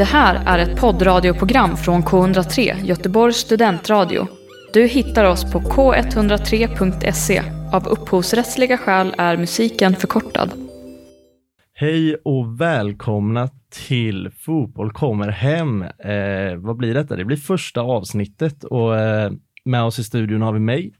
Det här är ett poddradioprogram från K103, Göteborgs studentradio. Du hittar oss på k103.se. Av upphovsrättsliga skäl är musiken förkortad. Hej och välkomna till Fotboll kommer hem. Eh, vad blir detta? Det blir första avsnittet och eh, med oss i studion har vi mig.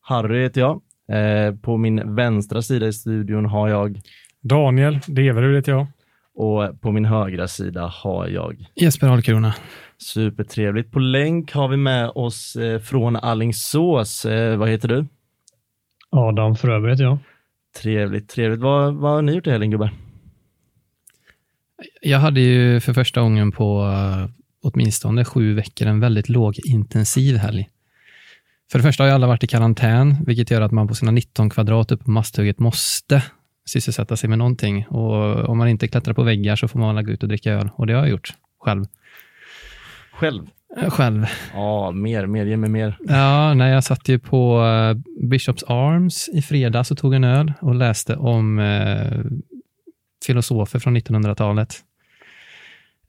Harry heter jag. Eh, på min vänstra sida i studion har jag Daniel Deverud heter jag. Och på min högra sida har jag Jesper Ahlkrona. Supertrevligt. På länk har vi med oss eh, från Allingsås. Eh, vad heter du? Adam Fröberg heter jag. Trevligt, trevligt. Vad, vad har ni gjort i helgen gubbar? Jag hade ju för första gången på uh, åtminstone sju veckor en väldigt lågintensiv helg. För det första har ju alla varit i karantän, vilket gör att man på sina 19 kvadrat uppe på Masthugget måste sysselsätta sig med någonting. Och om man inte klättrar på väggar så får man alla gå ut och dricka öl. Och det har jag gjort själv. Själv? Eh, Själv. Ja, mer, mer, ge mig mer. Ja, när jag satt ju på uh, Bishops Arms i fredags och tog en öl och läste om uh, filosofer från 1900-talet.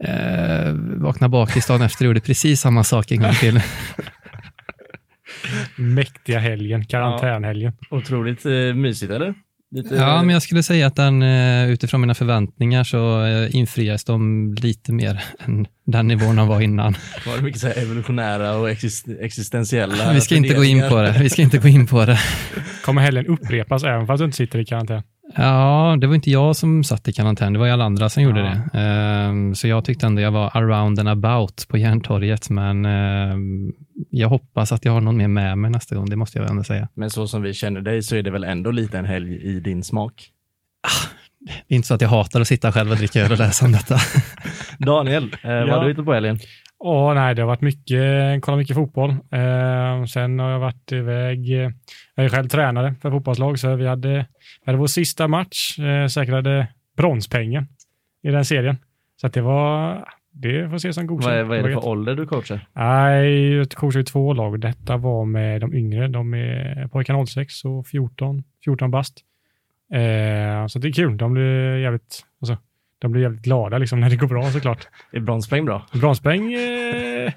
Uh, vaknade bakis dagen efter och gjorde precis samma sak en gång till. Mäktiga helgen, karantänhelgen. Otroligt eh, mysigt eller? Lite, Ja, men jag skulle säga att den, eh, utifrån mina förväntningar så eh, infrias de lite mer än den nivån de var innan. Var det mycket så här evolutionära och exist- existentiella Vi ska inte gå in på det. Vi ska inte gå in på det. Kommer helgen upprepas även fast du inte sitter i karantän? Ja, det var inte jag som satt i karantän, det var ju alla andra som gjorde Ja. det. Ehm, Så jag tyckte ändå jag var around and about på Järntorget, men ehm, jag hoppas att jag har någon mer med mig nästa gång, det måste jag ändå säga. Men så som vi känner dig så är det väl ändå lite en helg i din smak. Det är inte så att jag hatar att sitta själv och dricka öl och läsa om detta. Daniel, eh, vad Ja. har du hittat på helgen? Åh, nej, det har varit mycket, kollat mycket fotboll. Eh, sen har jag varit iväg, eh, jag är själv tränare för fotbollslag, så vi hade, vi hade vår sista match, eh, säkrade bronspengen i den serien. Så det var, det får ses som godkänt. Vad är, vad är det för ålder du coachar? Nej, jag coachar ju två lag. Detta var med de yngre. De är pojkar 06 och 14, 14 bast. Eh, så det är kul. De blir jävligt, alltså, de blir jävligt glada liksom, när det går bra såklart. Är bronspoäng bra? Bronspeng, eh,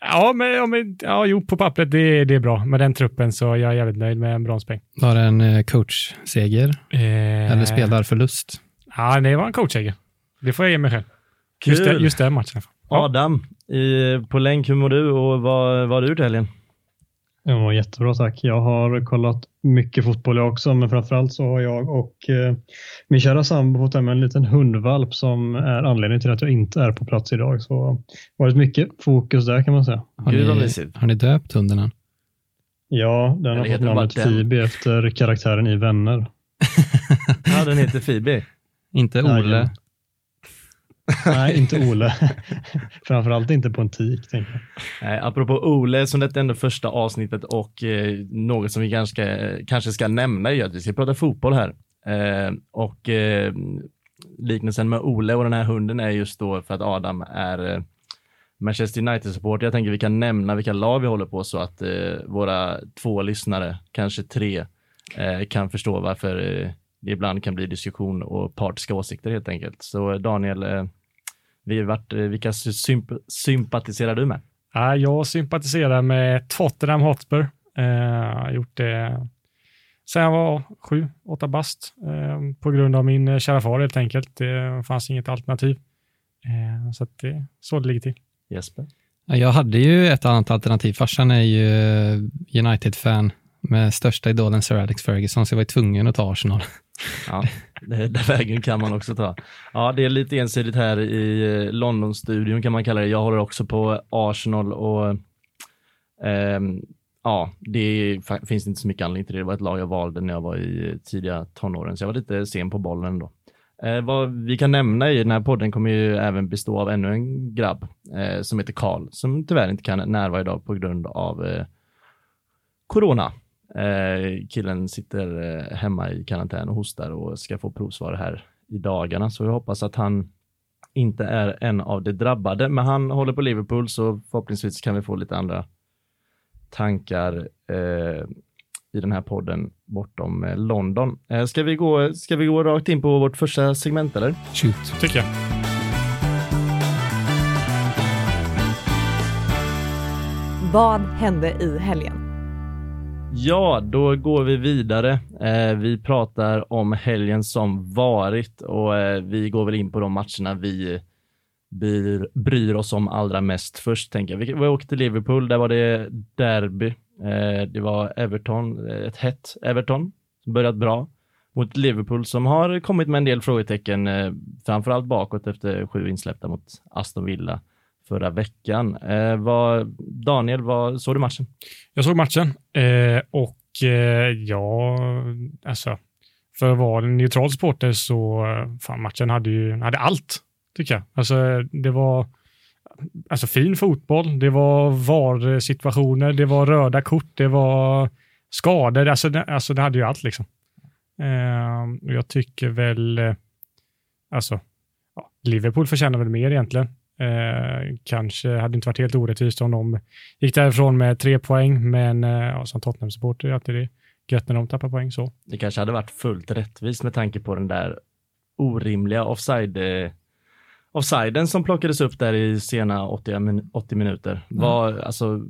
ja, men, ja, men, ja, jo, på pappret det, det är bra. Med den truppen så är jag jävligt nöjd med en bronspeng. Var det en eh, coachseger Eh, eller spelarförlust? Ja, det var en coachseger. Det får jag ge mig själv. Just, Kul. det, just den matchen. Ja. Adam, i, på länk, hur mår du och vad, vad har du gjort i helgen? Jag mår jättebra tack. Jag har kollat mycket fotboll jag också, men framförallt så har jag och eh, min kära sambo fått hem en liten hundvalp som är anledningen till att jag inte är på plats idag. Så det har varit mycket fokus där kan man säga. Har, Gud vad ni, har ni döpt hunden än? Ja, den Eller har heter fått namnet? Phoebe efter karaktären i Vänner. Ja, den heter Phoebe. Inte Ja, Ole? ja. Nej, inte Ole. Framförallt inte på en tik. Tänker jag. Nej, apropå Ole, som detta är ändå första avsnittet och eh, något som vi kanske, kanske ska nämna är att vi ska prata fotboll här. Eh, och eh, liknelsen med Ole och den här hunden är just då för att Adam är eh, Manchester United-supporter. Jag tänker vi kan nämna vilka lag vi håller på så att eh, våra två lyssnare, kanske tre, eh, kan förstå varför eh, det ibland kan bli diskussion och partiska åsikter helt enkelt. Så Daniel, eh, vi har varit, eh, vilka symp- sympatiserar du med? Ja, jag sympatiserar med Tottenham Hotspur. Eh, Jag har gjort det sen jag var sju, åtta bast eh, på grund av min eh, kära far helt enkelt. Det fanns inget alternativ. Eh, Så att det är så det ligger till. Jesper? Ja, Jag hade ju ett annat alternativ. Farsan är ju eh, United-fan med största idolen Sir Alex Ferguson, så jag var ju tvungen att ta Arsenal. Ja, Eh, den vägen kan man också ta. Ja, det är lite ensidigt här i eh, London-studion kan man kalla det. Jag håller också på Arsenal och eh, ja, det är, finns inte så mycket anledning till det. Det var ett lag jag valde när jag var i eh, tidiga tonåren, så jag var lite sen på bollen då. Eh, vad vi kan nämna i den här podden kommer ju även bestå av ännu en grabb eh, som heter Karl, som tyvärr inte kan närvara idag på grund av eh, corona. Eh, killen sitter eh, hemma i karantän och hostar och ska få provsvar här i dagarna, så jag hoppas att han inte är en av de drabbade. Men han håller på Liverpool, så förhoppningsvis kan vi få lite andra tankar eh, i den här podden bortom eh, London. Eh, ska vi, gå, ska vi gå rakt in på vårt första segment eller? Shoot. Tycker jag. Vad hände i helgen? Ja, då går vi vidare. Eh, vi pratar om helgen som varit och eh, vi går väl in på de matcherna vi bryr, bryr oss om allra mest först. Tänker jag. Vi, vi åkte till Liverpool, där var det derby. Eh, det var Everton, eh, ett hett Everton som börjat bra mot Liverpool som har kommit med en del frågetecken, eh, framförallt bakåt efter sju insläppta mot Aston Villa förra veckan. Eh, vad, Daniel, vad, såg du matchen? Jag såg matchen eh, och eh, ja, alltså för att vara en neutral supporter så eh, fan, matchen hade ju hade allt, tycker jag. Alltså det var alltså fin fotboll, det var VAR-situationer, det var röda kort, det var skador, alltså det, alltså det hade ju allt liksom. Eh, jag tycker väl, eh, alltså, Liverpool förtjänar väl mer egentligen. Eh, kanske hade inte varit helt orättvist om de gick därifrån med tre poäng, men eh, ja, som Tottenham-supporter är alltid det gött när de tappar poäng så. Det kanske hade varit fullt rättvist med tanke på den där orimliga offside eh, offsiden som plockades upp där i sena 80, 80 minuter. Mm. Var, alltså,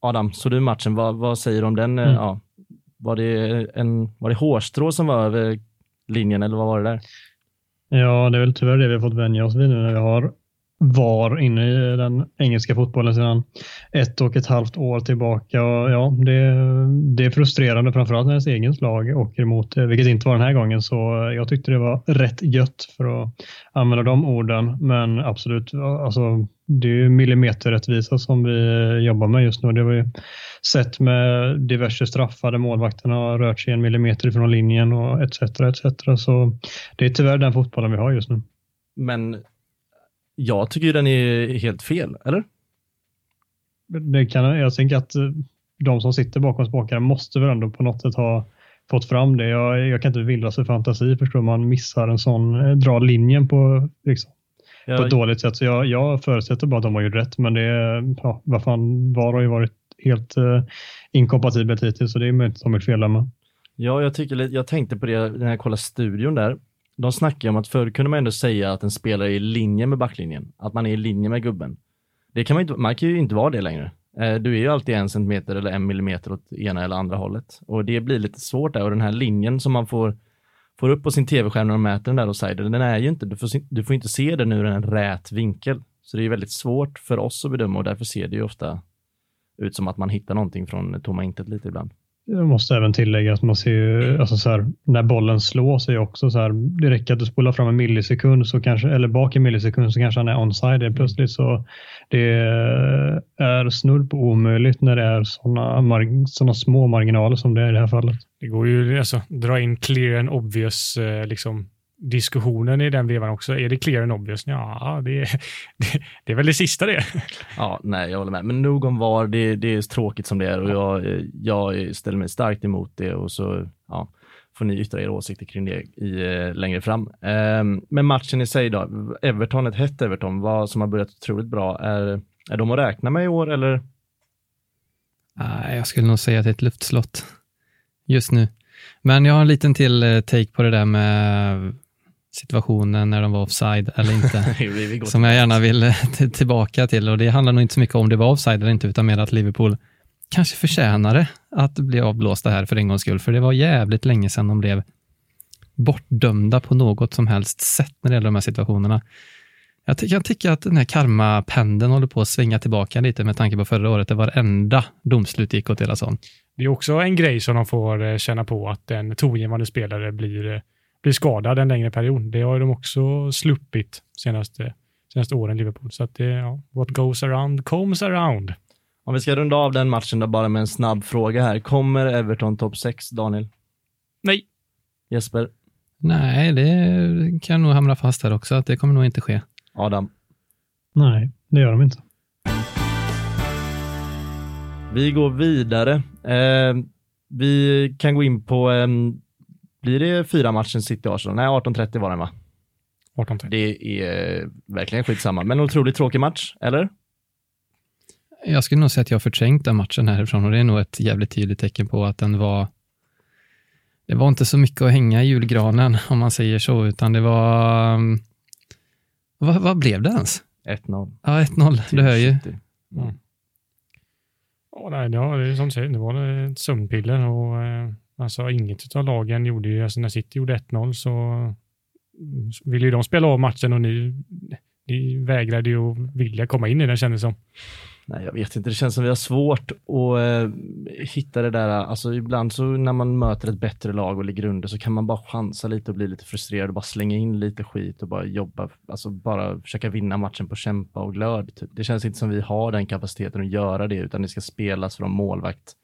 Adam, så du matchen, vad, vad säger du om den? Mm. Ja, var, det en, var det hårstrå som var över linjen eller vad var det där? Ja, det är väl tyvärr det vi har fått vänja oss vid nu när vi har var inne i den engelska fotbollen sedan ett och ett halvt år tillbaka. Och ja, det, det är frustrerande, framförallt när ens egen lag åker emot det, eh, vilket inte var den här gången. Så jag tyckte det var rätt gött för att använda de orden. Men absolut, alltså, det är millimeterrättvisa som vi jobbar med just nu. Det har vi sett med diverse straffade målvakterna har rört sig en millimeter ifrån linjen och etc. etc. Så det är tyvärr den fotbollen vi har just nu. Men jag tycker den är helt fel, eller? Det kan, jag tänker att eh, de som sitter bakom spakarna måste väl ändå på något sätt ha fått fram det. Jag, jag kan inte vilja sig fantasi förstår man missar en sån, eh, dra linjen på, liksom, ja, på ett dåligt sätt. Så jag, jag förutsätter bara att de har gjort rätt, men det ja, vad fan, VAR har ju varit helt uh, inkompatibelt hittills, så det är möjligt att de är fel med. Ja, jag, tycker, jag tänkte på det när jag kollade studion där de snackar om att förr kunde man ändå säga att en spelare är i linje med backlinjen, att man är i linje med gubben. Det kan man, inte, man kan ju inte vara det längre. Eh, du är ju alltid en centimeter eller en millimeter åt ena eller andra hållet och det blir lite svårt där och den här linjen som man får, får upp på sin tv-skärm när de mäter den där offsiden, den är ju inte, du får, du får inte se den ur en rät vinkel. Så det är väldigt svårt för oss att bedöma och därför ser det ju ofta ut som att man hittar någonting från tomma intet lite ibland. Jag måste även tillägga att man ser ju, alltså så här, när bollen slås är också så här, det räcker att du spolar fram en millisekund så kanske, eller bak en millisekund så kanske han är onside plötsligt. Så det är snudd på omöjligt när det är sådana såna små marginaler som det är i det här fallet. Det går ju alltså dra in clear and obvious eh, liksom diskussionen i den vevan också. Är det clear and obvious? Ja, det, det, det är väl det sista det. Ja, nej, jag håller med. Men nog om VAR, det, det är tråkigt som det är och jag, jag ställer mig starkt emot det och så ja, får ni yttra era åsikter kring det i, eh, längre fram. Um, men matchen i sig då, Everton, ett hett Everton, vad som har börjat otroligt bra, är, är de att räkna med i år eller? Jag skulle nog säga att det är ett luftslott just nu. Men jag har en liten till eh, take på det där med situationen när de var offside eller inte, som jag gärna vill eh, tillbaka till. Och Det handlar nog inte så mycket om det var offside eller inte, utan mer att Liverpool kanske förtjänade att bli avblåsta här för en gångs skull, för det var jävligt länge sedan de blev bortdömda på något som helst sätt när det gäller de här situationerna. Jag, ty jag tycker att den här karmapendeln håller på att svänga tillbaka lite med tanke på förra året, där varenda domslut gick åt deras håll. Det är också en grej som de får eh, känna på, att en tongivande spelare blir eh, blir skadad en längre period. Det har de också sluppit senaste, senaste åren, Liverpool. Så att det, ja, what goes around comes around. Om vi ska runda av den matchen då bara med en snabb fråga här. Kommer Everton topp 6, Daniel? Nej. Jesper? Nej, det kan nog hamna fast här också, att det kommer nog inte ske. Adam? Nej, det gör de inte. Vi går vidare. Eh, vi kan gå in på eh, blir det fyra matchen City-Arsenal? Nej, 18.30 var den va? 18.30. Det är verkligen skitsamma, men en otroligt tråkig match, eller? Jag skulle nog säga att jag har förträngt den matchen härifrån och det är nog ett jävligt tydligt tecken på att den var det var inte så mycket att hänga i julgranen om man säger så, utan det var... Um, vad, vad blev det ens? 1-0. Ja, 1-0. Du hör ju. Mm. Ja, nej, ja, det är som du säger, det var ett sömnpiller och eh, alltså inget av lagen gjorde ju, alltså när City gjorde 1-0 så ville ju de spela av matchen och ni, ni vägrade ju att vilja komma in i den kändes som. Nej, jag vet inte. Det känns som vi har svårt att eh, hitta det där. Alltså ibland så när man möter ett bättre lag och ligger under så kan man bara chansa lite och bli lite frustrerad och bara slänga in lite skit och bara jobba. Alltså bara försöka vinna matchen på kämpa och glöd. Typ. Det känns inte som vi har den kapaciteten att göra det utan det ska spelas från målvakt.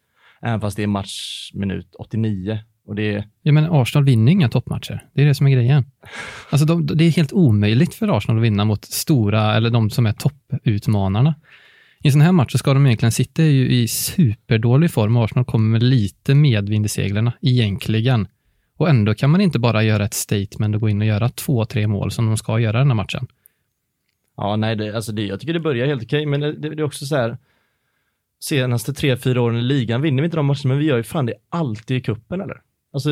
Även fast det är matchminut 89 och det... Ja, men Arsenal vinner inga toppmatcher. Det är det som är grejen. Alltså, de, det är helt omöjligt för Arsenal att vinna mot stora, eller de som är topputmanarna. I en sån här match så ska de egentligen sitta ju i superdålig form. Arsenal kommer med lite medvind i seglarna, egentligen. Och ändå kan man inte bara göra ett statement och gå in och göra två, tre mål som de ska göra den här matchen. Ja, nej, det, alltså det, jag tycker det börjar helt okej, men det, det, det är också så här, senaste tre, fyra åren i ligan vinner vi inte de matcherna, men vi gör ju fan det alltid i kuppen eller? Alltså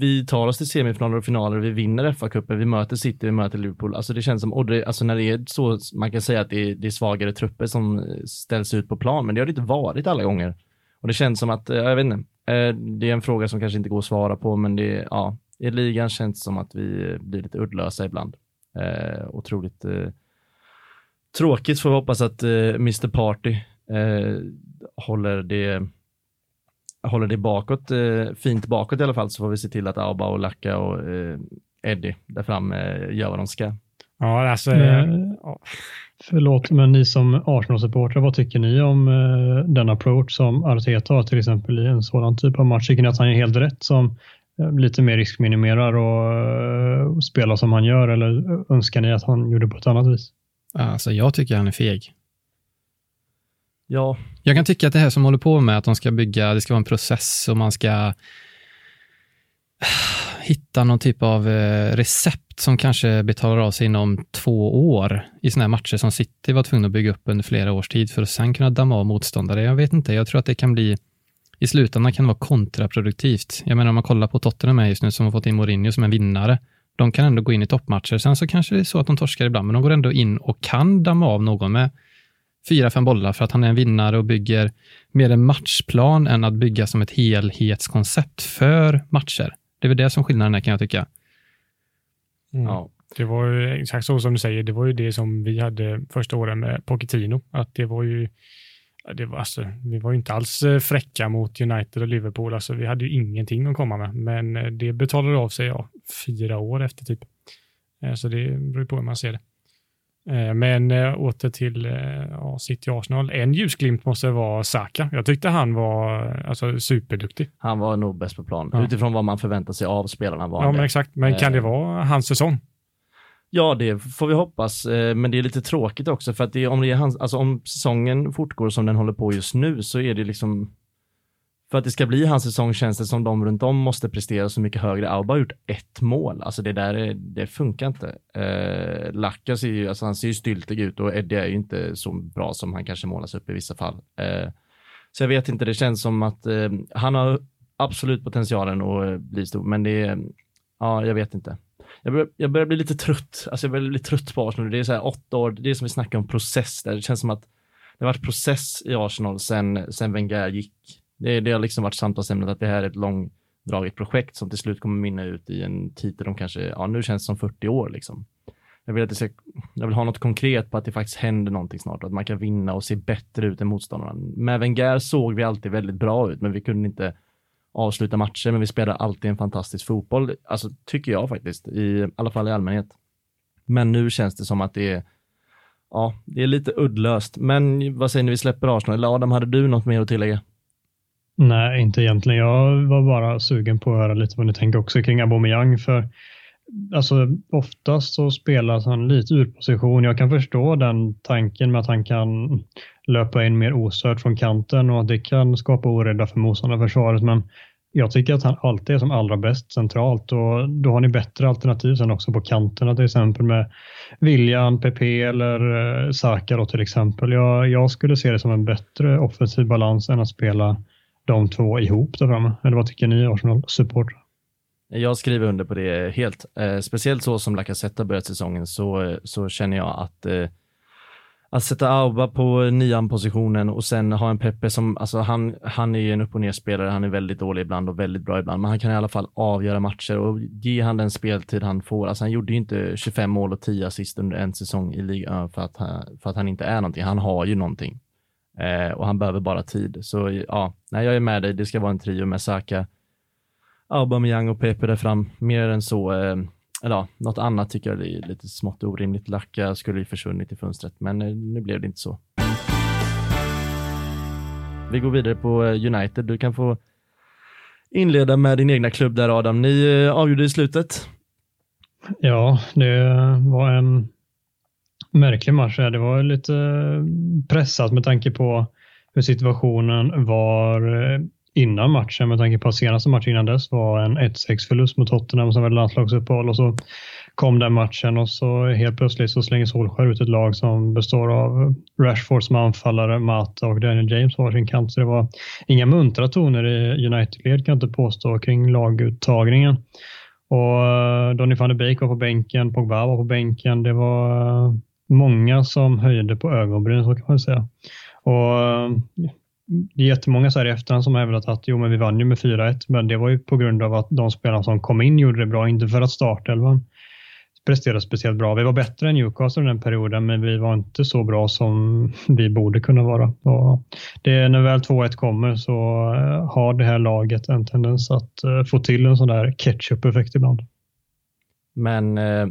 vi tar oss till semifinaler och finaler, vi vinner FA-cupen, vi möter City, vi möter Liverpool. Alltså det känns som, och det, alltså när det är så, man kan säga att det är, det är svagare trupper som ställs ut på plan, men det har det inte varit alla gånger. Och det känns som att, eh, jag vet inte, eh, det är en fråga som kanske inte går att svara på, men det, ja, i ligan känns det som att vi blir lite uddlösa ibland. Eh, otroligt eh, tråkigt får vi hoppas att eh, Mr Party eh, håller det håller det bakåt, eh, fint bakåt i alla fall, så får vi se till att Auba och Lacka och eh, Eddie där framme eh, gör vad de ska. Ja, alltså... Eh, Förlåt, men ni som Arsenal-supportrar, vad tycker ni om eh, den approach som Arteta har till exempel i en sådan typ av match? Tycker ni att han är helt rätt som eh, lite mer riskminimerar och eh, spelar som han gör eller önskar ni att han gjorde på ett annat vis? Alltså, jag tycker han är feg. Ja. Jag kan tycka att det här som håller på med att de ska bygga, det ska vara en process och man ska hitta någon typ av eh, recept som kanske betalar av sig inom två år i sådana här matcher som City var tvungna att bygga upp under flera års tid för att sen kunna damma av motståndare. Jag vet inte, jag tror att det kan bli i slutändan kan det vara kontraproduktivt. Jag menar om man kollar på Tottenham just nu som har fått in Mourinho som en vinnare. De kan ändå gå in i toppmatcher. Sen så kanske det är så att de torskar ibland, men de går ändå in och kan damma av någon med fyra, fem bollar för att han är en vinnare och bygger mer en matchplan än att bygga som ett helhetskoncept för matcher. Det är väl det som skillnaden är kan jag tycka. Mm. Ja. Det var ju exakt så som du säger, det var ju det som vi hade första åren med Pochettino, att det var ju det var, alltså, vi var ju inte alls eh, fräcka mot United och Liverpool, alltså, vi hade ju ingenting att komma med, men eh, det betalade av sig ja, fyra år efter typ. Eh, så det beror på hur man ser det. Eh, men äh, åter till äh, City Arsenal. En ljusglimt måste vara Saka. Jag tyckte han var alltså, superduktig. Han var nog bäst på plan. Ja. Utifrån vad man förväntar sig av spelarna var Ja, men exakt. Men kan det vara hans säsong? Ja, det får vi hoppas. Men det är lite tråkigt också för att det, om, det är hans, alltså, om säsongen fortgår som den håller på just nu så är det liksom för att det ska bli hans säsong känns det som de runt om måste prestera så mycket högre. Auba har gjort ett mål, alltså det där det funkar inte. Eh, Lacka ser ju, alltså han ser ju styltig ut och Eddie är ju inte så bra som han kanske målas upp i vissa fall. Eh, så jag vet inte, det känns som att eh, han har absolut potentialen att eh, bli stor, men det är, ja, jag vet inte. Jag börjar, jag börjar bli lite trött, alltså jag börjar bli trött på Arsenal. Det är så här åtta år, det är som vi snackar om process där. Det känns som att det har varit process i Arsenal sen, sen Wenger gick. Det, det har liksom varit samtalsämnet att det här är ett långdraget projekt som till slut kommer minna ut i en titel om kanske, ja nu känns det som 40 år liksom. Jag vill, att det ska, jag vill ha något konkret på att det faktiskt händer någonting snart, att man kan vinna och se bättre ut än motståndarna. Med Wenger såg vi alltid väldigt bra ut, men vi kunde inte avsluta matcher, men vi spelade alltid en fantastisk fotboll, alltså tycker jag faktiskt, i alla fall i allmänhet. Men nu känns det som att det är, ja, det är lite uddlöst. Men vad säger ni, vi släpper Arsenal, eller Adam, hade du något mer att tillägga? Nej, inte egentligen. Jag var bara sugen på att höra lite vad ni tänker också kring Aubameyang. För alltså, oftast så spelas han lite ur position. Jag kan förstå den tanken med att han kan löpa in mer ostört från kanten och att det kan skapa oreda för motståndarförsvaret. Men jag tycker att han alltid är som allra bäst centralt och då har ni bättre alternativ sen också på kanterna till exempel med William, PP eller eh, Saka då till exempel. Jag, jag skulle se det som en bättre offensiv balans än att spela de två ihop där framme? Eller vad tycker ni Arsenal-supportrar? Jag skriver under på det helt. Eh, speciellt så som Lacazette har börjat säsongen så, eh, så känner jag att eh, att sätta Auba på nian positionen och sen ha en Pepe som, alltså han, han är ju en upp och ner spelare, han är väldigt dålig ibland och väldigt bra ibland, men han kan i alla fall avgöra matcher och ge han den speltid han får. Alltså han gjorde ju inte 25 mål och 10 assist under en säsong i ligan för att, för att han inte är någonting. Han har ju någonting eh, och han behöver bara tid. Så ja, nej, jag är med dig. Det ska vara en trio med Saka, Aubameyang och Pepe där fram. Mer än så eh, eller ja, något annat tycker jag är lite smått orimligt. Lacka skulle ju försvunnit i fönstret, men eh, nu blev det inte så. Vi går vidare på eh, United. Du kan få inleda med din egna klubb där Adam. Ni eh, avgjorde i slutet. Ja, det var en märklig match. Det var lite pressat med tanke på hur situationen var eh, innan matchen med tanke på att senaste matchen innan dess var en 1-6 förlust mot Tottenham som var landslagsuppehåll och så kom den matchen och så helt plötsligt så slänger Solskjaer ut ett lag som består av Rashford som anfallare, Mata och Daniel James var sin kant. Så det var inga muntra toner i United-led kan jag inte påstå kring laguttagningen. Och eh, Donny van de Beek var på bänken, Pogba var på bänken. Det var eh, många som höjde på ögonbrynen så kan man säga. Och det är jättemånga så här i efterhand som har hävdat att jo, men vi vann ju med 4-1, men det var ju på grund av att de spelarna som kom in gjorde det bra, inte för att startelvan presterade speciellt bra. Vi var bättre än Newcastle den perioden, men vi var inte så bra som vi borde kunna vara. Och det, när väl 2-1 kommer så eh, har det här laget en tendens att eh, få till en sån där ketchup-effekt ibland. Men eh,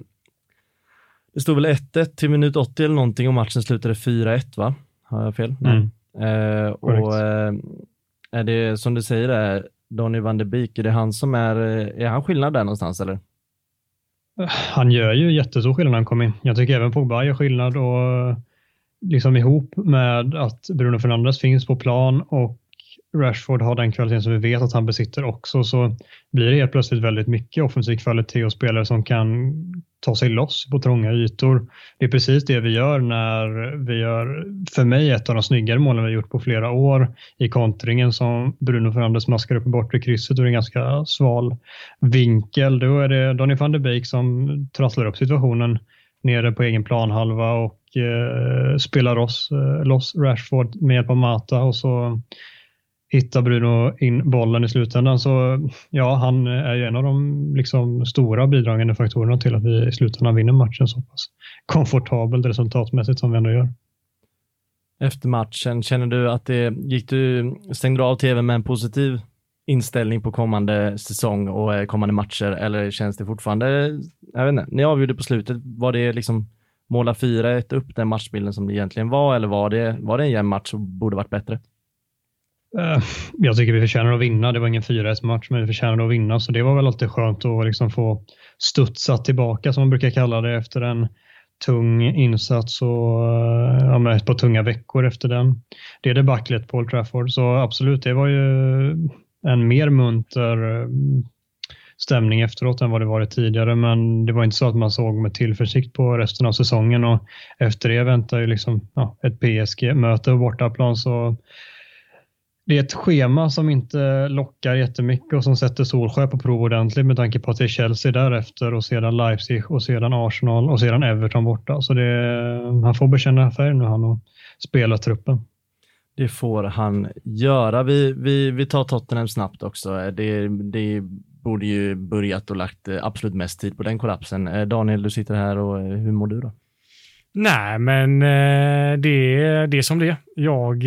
det stod väl 1-1 till minut 80 eller någonting och matchen slutade 4-1 va? Har jag fel? Mm. Eh, och eh, är det som du säger, där, Donny van de Beek, är det han som är, eh, är han skillnad där någonstans eller? Han gör ju jättestor skillnad när han kommer in. Jag tycker även Pogba gör skillnad och liksom ihop med att Bruno Fernandes finns på plan och Rashford har den kvaliteten som vi vet att han besitter också så blir det helt plötsligt väldigt mycket offensiv kvalitet och spelare som kan ta sig loss på trånga ytor. Det är precis det vi gör när vi gör, för mig, ett av de snyggare målen vi gjort på flera år i kontringen som Bruno Fernandes maskar upp i bortre krysset och det är en ganska sval vinkel. Då är det Donny van de Beek som trasslar upp situationen nere på egen planhalva och eh, spelar oss, eh, loss Rashford med hjälp av Mata och så hittar Bruno in bollen i slutändan. Så ja, han är ju en av de liksom, stora bidragande faktorerna till att vi i slutändan vinner matchen så pass komfortabelt resultatmässigt som vi ändå gör. Efter matchen, känner du att det gick du, stängde du av tvn med en positiv inställning på kommande säsong och eh, kommande matcher eller känns det fortfarande, jag vet inte, ni avgjorde på slutet, var det liksom måla 4-1 upp den matchbilden som det egentligen var eller var det, var det en jämn match och borde varit bättre? Eh, jag tycker vi förtjänar att vinna. Det var ingen 4-1 match, men vi förtjänar att vinna. Så det var väl alltid skönt att liksom få studsa tillbaka, som man brukar kalla det, efter en tung insats och eh, ja, med ett par tunga veckor efter den. Det är debaclet på Old Trafford, så absolut, det var ju en mer munter eh, stämning efteråt än vad det varit tidigare, men det var inte så att man såg med tillförsikt på resten av säsongen och efter det väntar ju liksom ja, ett PSG-möte på bortaplan så det är ett schema som inte lockar jättemycket och som sätter Solskjaer på prov ordentligt med tanke på att det är Chelsea därefter och sedan Leipzig och sedan Arsenal och sedan Everton borta. Så det, han får bekänna färg nu han och spela truppen. Det får han göra. Vi, vi, vi tar Tottenham snabbt också. Det, det borde ju börjat och lagt absolut mest tid på den kollapsen. Eh, Daniel, du sitter här och eh, hur mår du då? Nej, men eh, det, det är som det Jag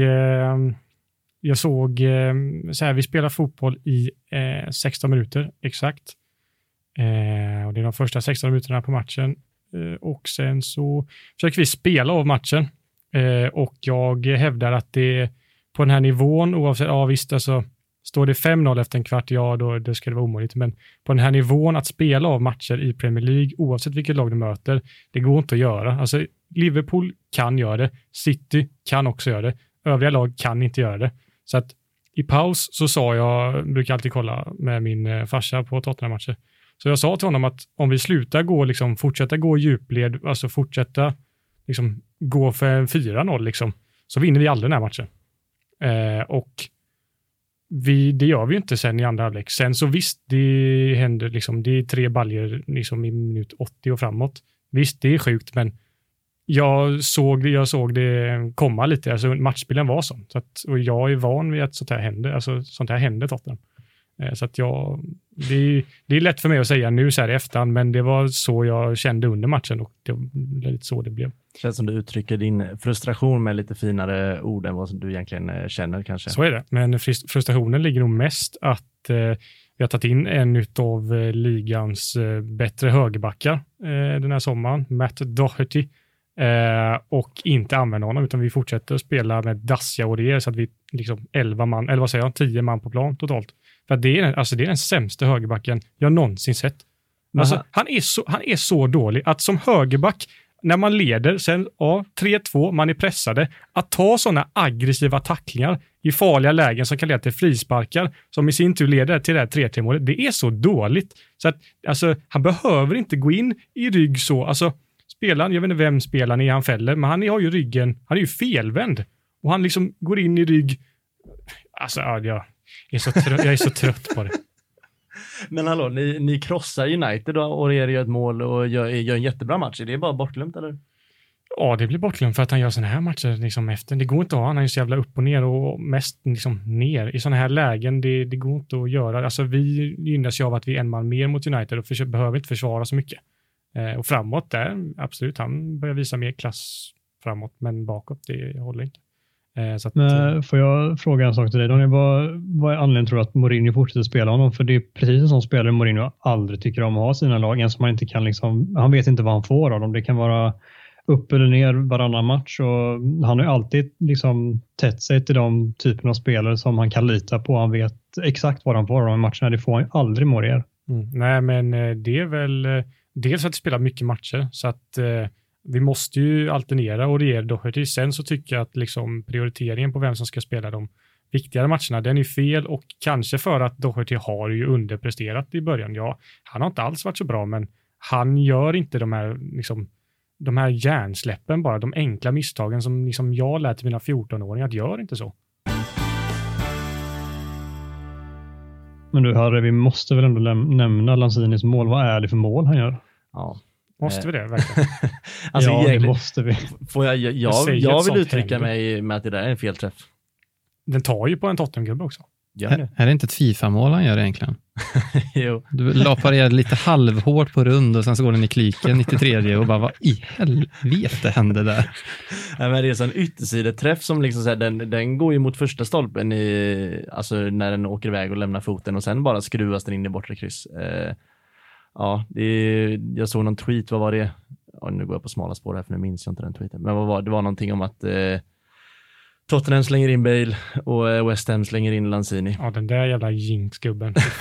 jag såg, eh, så här, vi spelar fotboll i eh, 16 minuter exakt. Eh, och det är de första 16 minuterna på matchen. Eh, och sen så försöker vi spela av matchen. Eh, och jag hävdar att det på den här nivån, oavsett, ja visst, alltså, står det 5-0 efter en kvart, ja då det ska det vara omöjligt. Men på den här nivån att spela av matcher i Premier League, oavsett vilket lag du möter, det går inte att göra. Alltså, Liverpool kan göra det, City kan också göra det, övriga lag kan inte göra det. Så att i paus så sa jag, brukar alltid kolla med min eh, farsa på Tottenham-matcher, så jag sa till honom att om vi slutar gå, liksom, fortsätta gå djupled, alltså fortsätta liksom, gå för 4-0, liksom, så vinner vi aldrig den här matchen. Eh, och vi, det gör vi ju inte sen i andra halvlek. Sen så visst, det händer liksom, det är tre baljer liksom i minut 80 och framåt. Visst, det är sjukt, men jag såg, det- jag såg det komma lite, alltså matchbilden var sån. Så att, och jag är van vid att sånt här händer, alltså sånt här händer Tottenham. Eh, Så att jag, det, är- det är lätt för mig att säga nu så här i efterhand, men det var så jag kände under matchen och det var lite så det blev. Känns som du uttrycker din frustration med lite finare ord än vad du egentligen eh, känner kanske. Så är det, men frus- frustrationen ligger nog mest att eh, vi har tagit in en av eh, ligans bättre högerbackar eh, den här sommaren, Matt Doherty, eh, och inte använder honom, utan vi fortsätter att spela med Dacia och det så att vi liksom 11 man, eller vad säger jag, 10 man på plan totalt. För det är, alltså det är den sämsta högerbacken jag någonsin sett. Alltså, han- är så, han är så dålig att som högerback, när man leder, sen ja, 3-2, man är pressade, att ta sådana aggressiva tacklingar i farliga lägen som kan leda till frisparkar, som i sin tur leder till det här 3-3 målet, det är så dåligt. Så att, alltså, han behöver inte gå in i rygg så, alltså, spelaren, jag vet inte vem spelaren är han fäller, men han har ju ryggen, han är ju felvänd. Och han liksom går in i rygg, alltså, ja, jag, är så trött, jag är så trött på det. Men hallå, ni, ni krossar United och er gör ett mål och gör, gör en jättebra match. Är det bara bortglömt eller? Ja, det blir bortglömt för att han gör sådana här matcher liksom efter. Det går inte att ha, han är så jävla upp och ner och mest liksom ner. I sådana här lägen, det, det går inte att göra. Alltså vi gynnas ju av att vi är en man mer mot United och behöver inte försvara så mycket. Eh, och framåt där, absolut, han börjar visa mer klass framåt, men bakåt, det håller inte. Eh, att, eh, Men får jag fråga en sak till dig? Daniel, vad, vad är anledningen tror du att Mourinho fortsätter spela honom? För det är precis en sån spelare Mourinho aldrig tycker om att ha sina lag. En som man inte kan liksom, han vet inte vad han får av dem. Det kan vara upp eller ner varannan match och han har ju alltid liksom tätt sig till de typen av spelare som han kan lita på. Han vet exakt vad han får av de matcherna. Det får han ju aldrig Mourinho. Mm. Nej, men eh, det är väl eh, dels att vi spelar mycket matcher, så att eh, vi måste ju alternera och det ger Doherty. Sen så tycker jag att liksom prioriteringen på vem som ska spela de viktigare matcherna, den är fel och kanske för att Doherty har ju underpresterat i början. Ja, han har inte alls varit så bra, men han gör inte de här, liksom, de här hjärnsläppen bara, de enkla misstagen som liksom jag lät mina 14-åringar, att gör inte så. Men du Harry, vi måste väl ändå nämna Lanzinis mål. Vad är det för mål han gör? Ja. Måste vi det verkligen? Alltså, ja, det måste vi. får jag, jag, jag, jag vill uttrycka händer. mig med att det där är en felträff. Den tar ju på en Tottenham-gubbe också. Gör Är, det? är det inte ett Fifa-mål han gör egentligen? jo. Du la parerade lite halvhårt på rund och sen så går den i klyken 93 och bara vad i helvete hände där? Nej, men det är så en yttersideträff som liksom så här, den, den går ju mot första stolpen i, alltså när den åker iväg och lämnar foten och sen bara skruvas den in i bortre kryss. Eh, ja, är, jag såg någon tweet, vad var det? Ja, nu går jag på smala spår här för nu minns jag inte den tweeten. Men vad var, det var någonting om att eh, Tottenham slänger in Bale och eh, West Ham slänger in Lanzini. Ja, den där jävla jinx-gubben.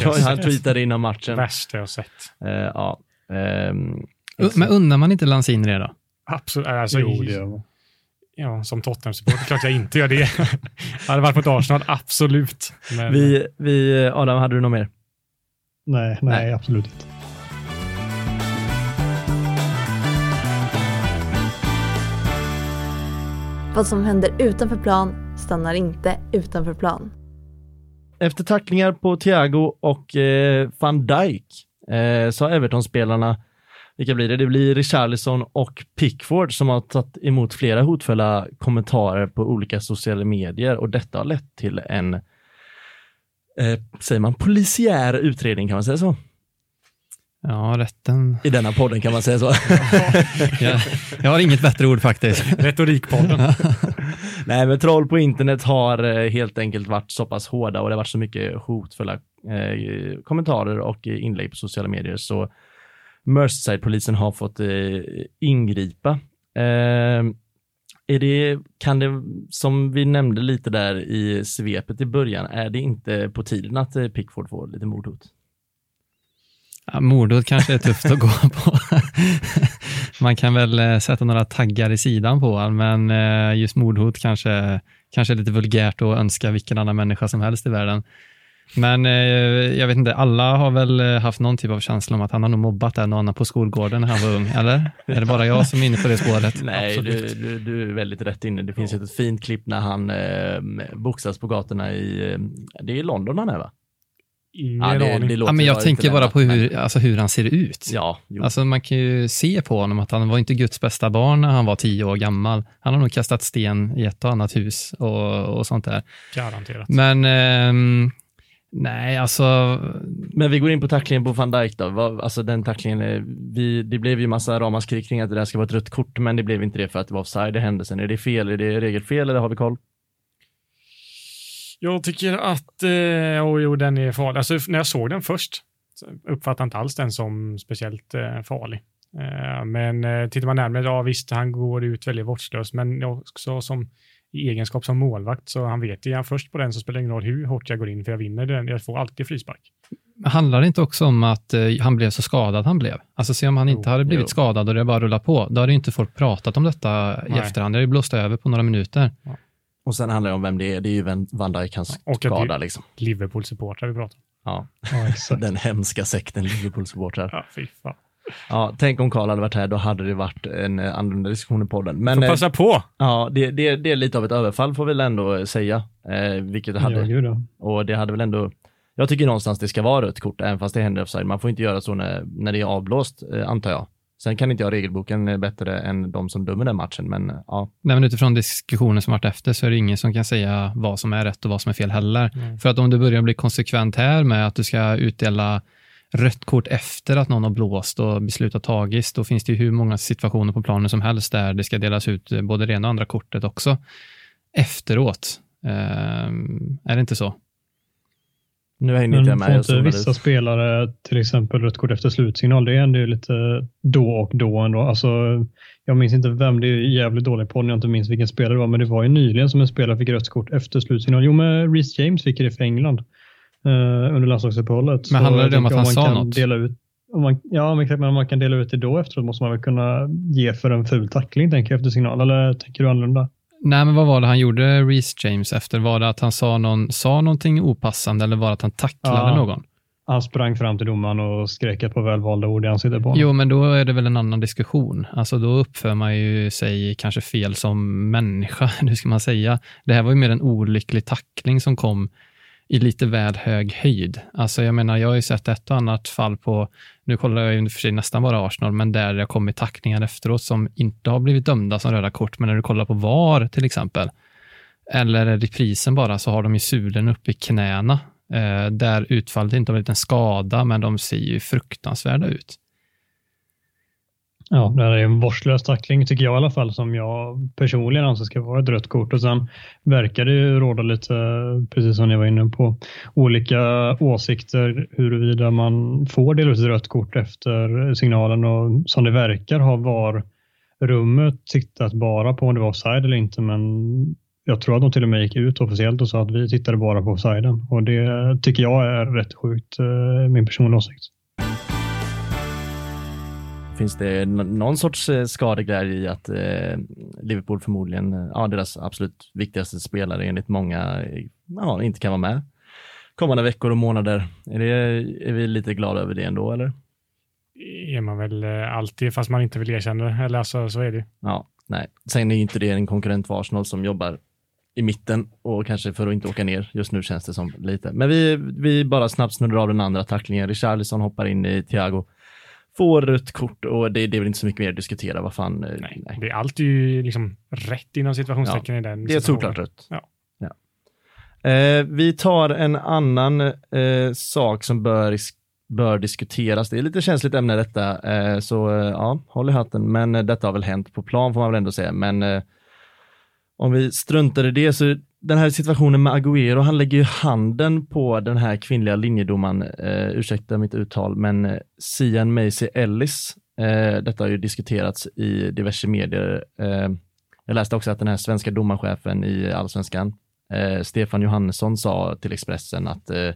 Jag Han tweetade innan matchen. Värsta jag sett. Eh, ja. ehm, Men undrar man inte Lanzini det då? Absolut. Alltså, Jo, det gör man. Ja, som Tottenham-supporter, klart jag inte gör det. hade varit mot Arsenal, absolut. Men, vi, vi, Adam, hade du något mer? Nej, nej, Nej. absolut inte. Vad som händer utanför plan stannar inte utanför plan. Efter tacklingar på Thiago och eh, van Dijk eh, så har Everton-spelarna, vilka blir det? Det blir Richarlison och Pickford som har tagit emot flera hotfulla kommentarer på olika sociala medier och detta har lett till en, eh, säger man, polisiär utredning kan man säga så? Ja, rätten. I denna podden kan man säga så. Jag, jag har inget bättre ord faktiskt. Retorikpodden. Nej, men troll på internet har eh, helt enkelt varit så pass hårda och det har varit så mycket hotfulla eh, kommentarer och inlägg på sociala medier så Merseyside-polisen har fått eh, ingripa. Eh, är det, kan det, som vi nämnde lite där i svepet i början, är det inte på tiden att eh, Pickford får lite mordhot? Ja, mordhot kanske är tufft att gå på. Man kan väl eh, sätta några taggar i sidan på honom, men eh, just mordhot kanske, kanske är lite vulgärt att önska vilken annan människa som helst i världen. Men eh, jag vet inte, alla har väl haft någon typ av känsla om att han har nog mobbat en och annan på skolgården när han var ung, eller? Är det bara jag som är inne på det spåret? Nej, du, du, du är väldigt rätt inne. Det finns ju ett fint klipp när han eh, boxas på gatorna i, det är i London han är va? Ingen Ja, det, aning. det Ja, men jag tänker bara på men- hur, alltså hur han ser ut. Ja, jo. Alltså man kan ju se på honom att han var inte Guds bästa barn när han var tio år gammal. Han har nog kastat sten i ett och annat hus och, och sånt där. Garanterat. Men ehm, nej, alltså Men vi går in på tacklingen på van Dijk då. Alltså den tacklingen, eh, vi, det blev ju massa ramaskri kring att det där ska vara ett rött kort, men det blev inte det för att det var offside i händelsen. Är det fel? Är det regelfel eller har vi koll? Jag tycker att, eh, oh, jo, den är farlig. Alltså, när jag såg den först så uppfattade jag inte alls den som speciellt eh, farlig. Eh, men eh, tittar man närmare, ja visst, han går ut väldigt vårdslöst, men också som i egenskap som målvakt, så han vet är han först på den så spelar det ingen roll hur hårt jag går in, för jag vinner den, jag får alltid frispark. handlar det inte också om att eh, han blev så skadad han blev? Alltså se om han inte Jo, hade blivit jo. skadad och det bara rullar på, då hade inte folk pratat om detta i Nej. efterhand. Det hade ju blåst över på några minuter. Och sen handlar det om vem det är. Det är ju Van Van Dijk, hans Och att skada liksom. Liverpool-supportrar vi pratar om. Ja, Ja, den hemska sekten Liverpool-supportrar. Ja, fy fan. Ja, tänk om Karl hade varit här, då hade det varit en eh, annorlunda diskussion i podden. Men Får eh, passa på. ja, det, det, det är lite av ett överfall får vi väl ändå säga. Eh, vilket det hade. Ja, ja. Och det hade väl ändå, jag tycker någonstans det ska vara rött kort, även fast det händer offside. Man får inte göra så när, när det är avblåst, eh, antar jag. Sen kan inte jag regelboken bättre än de som dömer den matchen, men ja. Nej, men utifrån diskussionen som varit efter så är det ingen som kan säga vad som är rätt och vad som är fel heller. Mm. För att om du börjar bli konsekvent här med att du ska utdela rött kort efter att någon har blåst och beslutat tagits, då finns det ju hur många situationer på planen som helst där det ska delas ut både det ena och andra kortet också efteråt. Ehm, är det inte så? Nu hänger inte jag med. får inte vissa ut. spelare till exempel rött kort efter slutsignal? Det är ändå lite då och då ändå. Alltså, jag minns inte vem, det är jävligt dålig på jag inte minns vilken spelare det var, men det var ju nyligen som en spelare fick rött kort efter slutsignal. Jo, men Reece James fick det för England eh, under landslagsuppehållet. Men handlar det om att han man sa kan något? Dela ut, om man, ja, men exakt, men om man kan dela ut det då efteråt måste man väl kunna ge för en ful tackling, tänker jag, efter signal. Eller tänker du annorlunda? Nej, men vad var det han gjorde, Reece James, efter? Var det att han sa, någon, sa någonting opassande eller var det att han tacklade Ja. någon? Han sprang fram till domaren och skrek ett par välvalda ord i ansiktet på honom. Jo, men då är det väl en annan diskussion. Alltså då uppför man ju sig kanske fel som människa, nu ska man säga. Det här var ju mer en olycklig tackling som kom i lite väl hög höjd. Alltså jag menar, jag har ju sett ett och annat fall på, nu kollar jag ju för sig nästan bara Arsenal, men där det har kommit tacklingar efteråt som inte har blivit dömda som röda kort, men när du kollar på VAR till exempel, eller reprisen bara, så har de ju sulen uppe i knäna, eh, där utfallet inte har blivit en skada, men de ser ju fruktansvärda ut. Ja, det här är en vårdslös tackling tycker jag i alla fall som jag personligen anser ska vara ett rött kort. Och sen verkar det ju råda lite, precis som ni var inne på, olika åsikter huruvida man får dela ut ett rött kort efter signalen. Och som det verkar ha var rummet tittat bara på om det var offside eller inte men jag tror att de till och med gick ut officiellt och sa att vi tittade bara på offsiden. Och det tycker jag är rätt sjukt, eh, min personliga åsikt. Finns det någon sorts eh, skadeglädje i att eh, Liverpool förmodligen, eh, ja deras absolut viktigaste spelare enligt många, ja inte kan vara med kommande veckor och månader. Är, det, är vi lite glada över det ändå eller? är man väl alltid, fast man inte vill erkänna det. Eller alltså, så är det. Ja, nej. Sen är ju inte det en konkurrent för Arsenal som jobbar i mitten och kanske för att inte åka ner. Just nu känns det som lite. Men vi, vi bara snabbt snuddar av den andra tacklingen. Richarlison hoppar in i Thiago. Får rött kort och det, det är väl inte så mycket mer att diskutera. Vad fan. eh, Nej. nej. Det är allt är ju liksom rätt inom situationstecken i den Det är såklart rött. Ja. Ja. Eh, vi tar en annan eh, sak som bör, bör diskuteras. Det är lite känsligt ämne detta, eh, så eh, ja, håll i hatten. Men eh, detta har väl hänt på plan får man väl ändå säga. Men om vi struntar i det så den här situationen med Agüero, han lägger ju handen på den här kvinnliga linjedomaren, eh, ursäkta mitt uttal, men eh, Sian Macy Ellis. Eh, detta har ju diskuterats i diverse medier. Eh, jag läste också att den här svenska domarchefen i allsvenskan, eh, Stefan Johannesson, sa till Expressen att eh,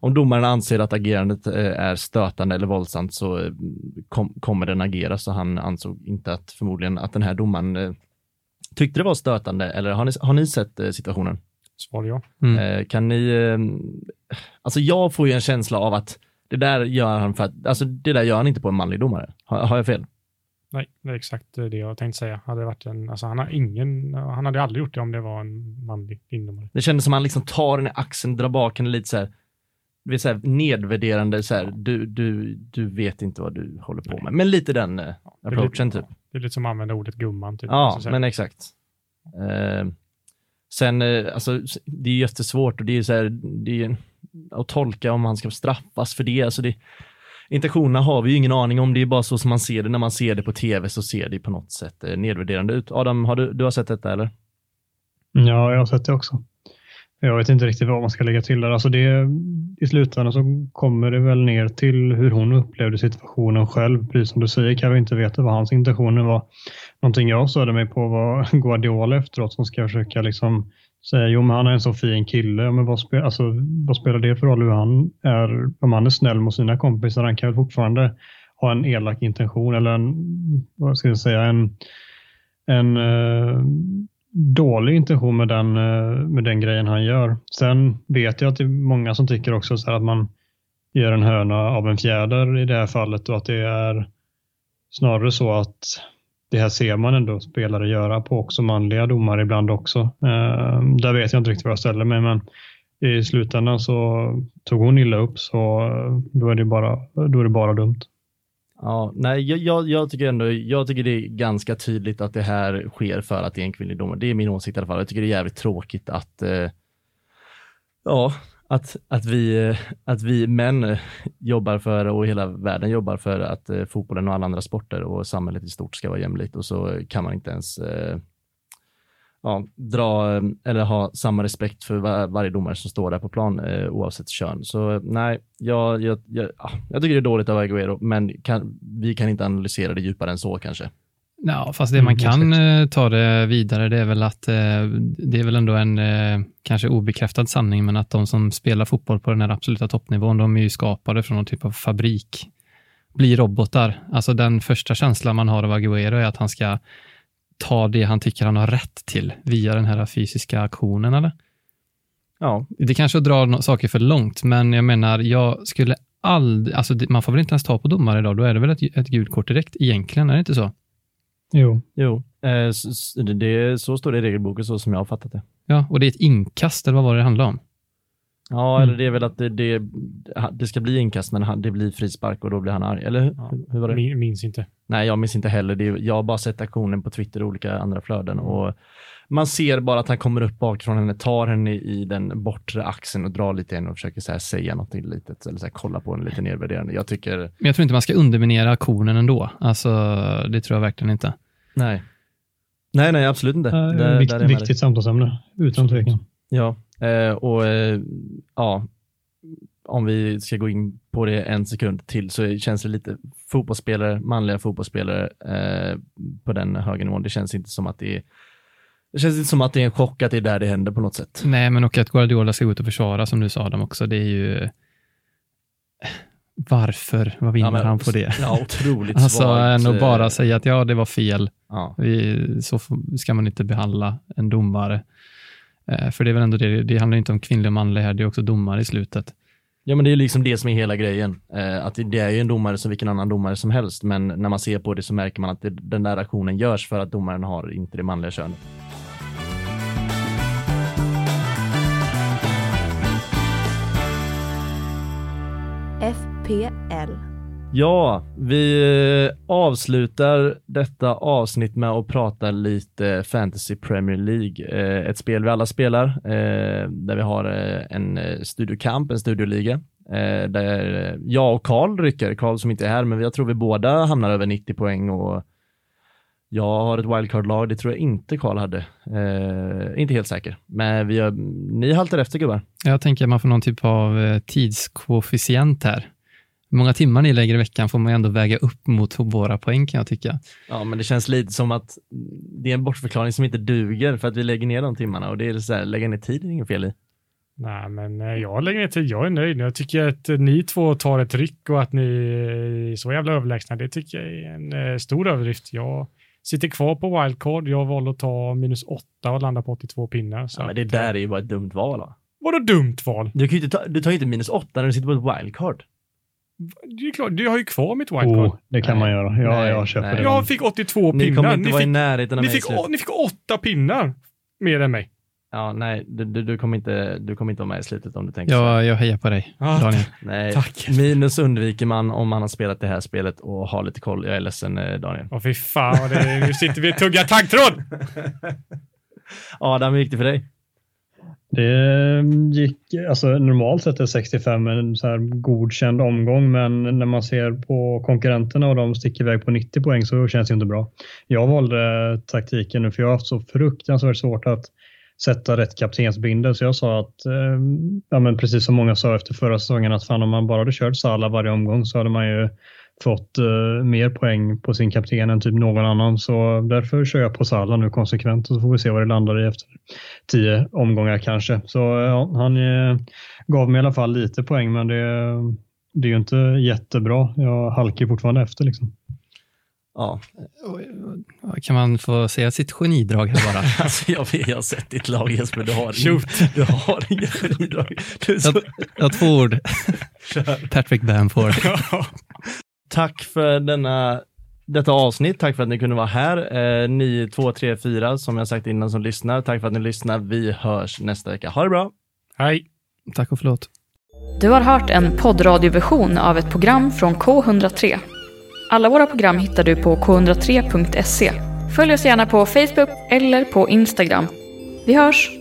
om domaren anser att agerandet eh, är stötande eller våldsamt så eh, kom, kommer den agera, så han ansåg inte att förmodligen att den här domaren eh, tyckte det var stötande, eller har ni, har ni sett eh, situationen? Svar ja. Mm. Eh, kan ni, eh, alltså jag får ju en känsla av att det där gör han för att, alltså det där gör han inte på en manlig domare. Har, har jag fel? Nej, det är exakt eh, det jag tänkte säga. Hade det varit en, alltså han, har ingen, han hade aldrig gjort det om det var en manlig indomare. Det kändes som att han liksom tar den i axeln, drar bak henne lite så här. det så här nedvärderande, så här, du, du, du vet inte vad du håller på med. Men lite den approachen typ. Det är lite som att använda ordet gumman. Typ. Ja, Så så här, men exakt. Eh, sen, eh, alltså, det är jättesvårt och det är så här, det är att tolka om han ska straffas för det. Alltså det intentionerna har vi ju ingen aning om, det är bara så som man ser det. När man ser det på tv så ser det på något sätt eh, nedvärderande ut. Adam, har du, du har sett detta eller? Ja, jag har sett det också. Jag vet inte riktigt vad man ska lägga till där. Alltså det, I slutändan så kommer det väl ner till hur hon upplevde situationen själv. Precis som du säger kan vi inte veta vad hans intentioner var. Någonting jag störde mig på var Guardiola efteråt som ska försöka liksom säga jo men han är en så fin kille. Men vad, spe, alltså, vad spelar det för roll hur han är? Om han är snäll mot sina kompisar, han kan väl fortfarande ha en elak intention eller en, vad ska jag säga, en, en eh, dålig intention med den, eh, med den grejen han gör. Sen vet jag att det är många som tycker också så här att man gör en höna av en fjäder i det här fallet och att det är snarare så att det här ser man ändå spelare göra på också manliga domare ibland också. Eh, där vet jag inte riktigt var jag ställer mig men i slutändan så tog hon illa upp så eh, då är det bara, då är det bara dumt. Ja, nej, jag, jag, jag tycker ändå, jag tycker det är ganska tydligt att det här sker för att det är en kvinnlig domare. Det är min åsikt i alla fall. Jag tycker det är jävligt tråkigt att, eh, ja, att, att, vi, eh, att vi män jobbar för och hela världen jobbar för att eh, fotbollen och alla andra sporter och samhället i stort ska vara jämlikt och så kan man inte ens eh, ja, dra eller ha samma respekt för var, varje domare som står där på plan eh, oavsett kön. Så nej, jag, jag, jag, ja, jag tycker det är dåligt av Agüero, men kan, vi kan inte analysera det djupare än så kanske. Ja, fast det man Mm, kan eh, ta det vidare, det är väl att eh, det är väl ändå en eh, kanske obekräftad sanning, men att de som spelar fotboll på den här absoluta toppnivån, de är ju skapade från någon typ av fabrik. Blir robotar. Alltså den första känslan man har av Agüero är att han ska ta det han tycker han har rätt till via den här fysiska aktionen, eller? Ja, Det kanske är att dra no- saker för långt, men jag menar, jag skulle aldrig, alltså man får väl inte ens ta på domare idag, då är det väl ett, ett gult kort direkt egentligen, är det inte så? Jo. jo, eh, så, det, så står det i regelboken så som jag har fattat det. Ja, och det är ett inkast, eller vad var det det handlade om? Ja, Mm. eller det är väl att det, det, det ska bli inkast, men det blir frispark och då blir han arg. Eller hur, Ja. hur var det? Min, minns inte. Nej, jag minns inte heller. Det är, jag har bara sett aktionen på Twitter och olika andra flöden. Och man ser bara att han kommer upp bakifrån henne, tar henne i den bortre axeln och drar lite i henne och försöker så här säga något litet, eller så här, kolla på henne lite nedvärderande. Jag tycker, Men jag tror inte man ska underminera aktionen ändå. Alltså, det tror jag verkligen inte. nej. Nej, nej, absolut inte. Eh, Där- vikt, viktigt samtalsämne, utan tvekan. Ja, eh, och eh, ja, om vi ska gå in på det en sekund till så känns det lite fotbollsspelare, manliga fotbollsspelare eh, på den höga nivån. Det känns inte som att det är det känns inte som att det är en chock att det är där det händer på något sätt. Nej, men och att Guardiola ska gå ut och försvara, som du sa Adam också, det är ju... Varför? Vad vinner men- han på det? Ja, otroligt Alltså, svagt. att bara säga att ja, det var fel. Ja, Vi, så ska man inte behandla en domare. Eh, för det är väl ändå det, det handlar inte om kvinnlig och manlig här, det är också domare i slutet. ja, men det är liksom det som är hela grejen. Eh, att det, det är ju en domare som vilken annan domare som helst, men när man ser på det så märker man att det, den där aktionen görs för att domaren har inte det manliga könet. FPL. Ja, vi eh, avslutar detta avsnitt med att prata lite Fantasy Premier League. Eh, ett spel vi alla spelar, eh, där vi har en studiokamp, en studioliga, där jag och Karl rycker, Karl som inte är här, men jag tror vi båda hamnar över 90 poäng och jag har ett wildcard-lag, det tror jag inte Karl hade. Eh, inte helt säker, men vi har, ni haltar efter gubbar. Jag tänker att man får någon typ av tidskoefficient här. Hur många timmar ni lägger i veckan får man ju ändå väga upp mot våra poäng kan jag tycka. Ja, men det känns lite som att det är en bortförklaring som inte duger för att vi lägger ner de timmarna och det är så här, lägga ner tid är inget fel i. Nej, men eh, jag lägger ner tid. Jag är nöjd. Jag tycker att eh, ni två tar ett ryck och att ni är så jävla överlägsna. Det tycker jag är en eh, stor överdrift. Jag sitter kvar på wildcard. Jag valde att ta minus åtta och landa på 82 pinnar. Så Ja, men det där eh, är ju bara ett dumt val. Va? Vadå dumt val? Du, kan ju inte ta, du tar ju inte minus åtta när du sitter på ett wildcard. Det är klart, jag har ju kvar mitt wildcard. Oh, det kan Nej. man göra. Ja, Nej, jag köper nej. det. Jag fick 82 Ni pinnar. kommer inte Ni vara i fick, närheten av ni, mig i fick, ni fick åtta pinnar mer än mig. Ja, nej, du, du, du, kommer inte, du kommer inte vara med i slutet om du tänker så. Jag, jag hejar på dig, Ja, Daniel. Nej, Tack. minus undviker man om man har spelat det här spelet och har lite koll. Jag är ledsen eh, Daniel. Åh fy fan, nu sitter vi och tuggar taggtråd! Adam, hur gick det för dig? Det ehm, gick, alltså normalt sett är 65 en så här godkänd omgång, men när man ser på konkurrenterna och de sticker iväg på 90 poäng så känns det inte bra. Jag valde taktiken nu för jag har haft så fruktansvärt svårt att sätta rätt kaptensbindel så jag sa att, eh, ja men precis som många sa efter förra säsongen att fan om man bara hade kört Salah varje omgång så hade man ju fått eh, mer poäng på sin kapten än typ någon annan. Så därför kör jag på Salah nu konsekvent och så får vi se vad det landar i efter tio omgångar kanske. Så ja, han eh, gav mig i alla fall lite poäng men det, det är ju inte jättebra. Jag halkar fortfarande efter liksom. Ja, Kan man få säga sitt genidrag här bara? alltså jag, vet, jag har sett ditt lag Jesper, du har, Shoot. ing, du har inga genidrag. Du så, Jag, jag har två ord. Patrick Bamford. tack för denna, detta avsnitt, tack för att ni kunde vara här. Eh, ni två, tre, fyra som jag sagt innan som lyssnar, tack för att ni lyssnar. Vi hörs nästa vecka. Ha det bra! Hej! Tack och förlåt. Du har hört en poddradioversion av ett program från K103. Alla våra program hittar du på k103.se. Följ oss gärna på Facebook eller på Instagram. Vi hörs!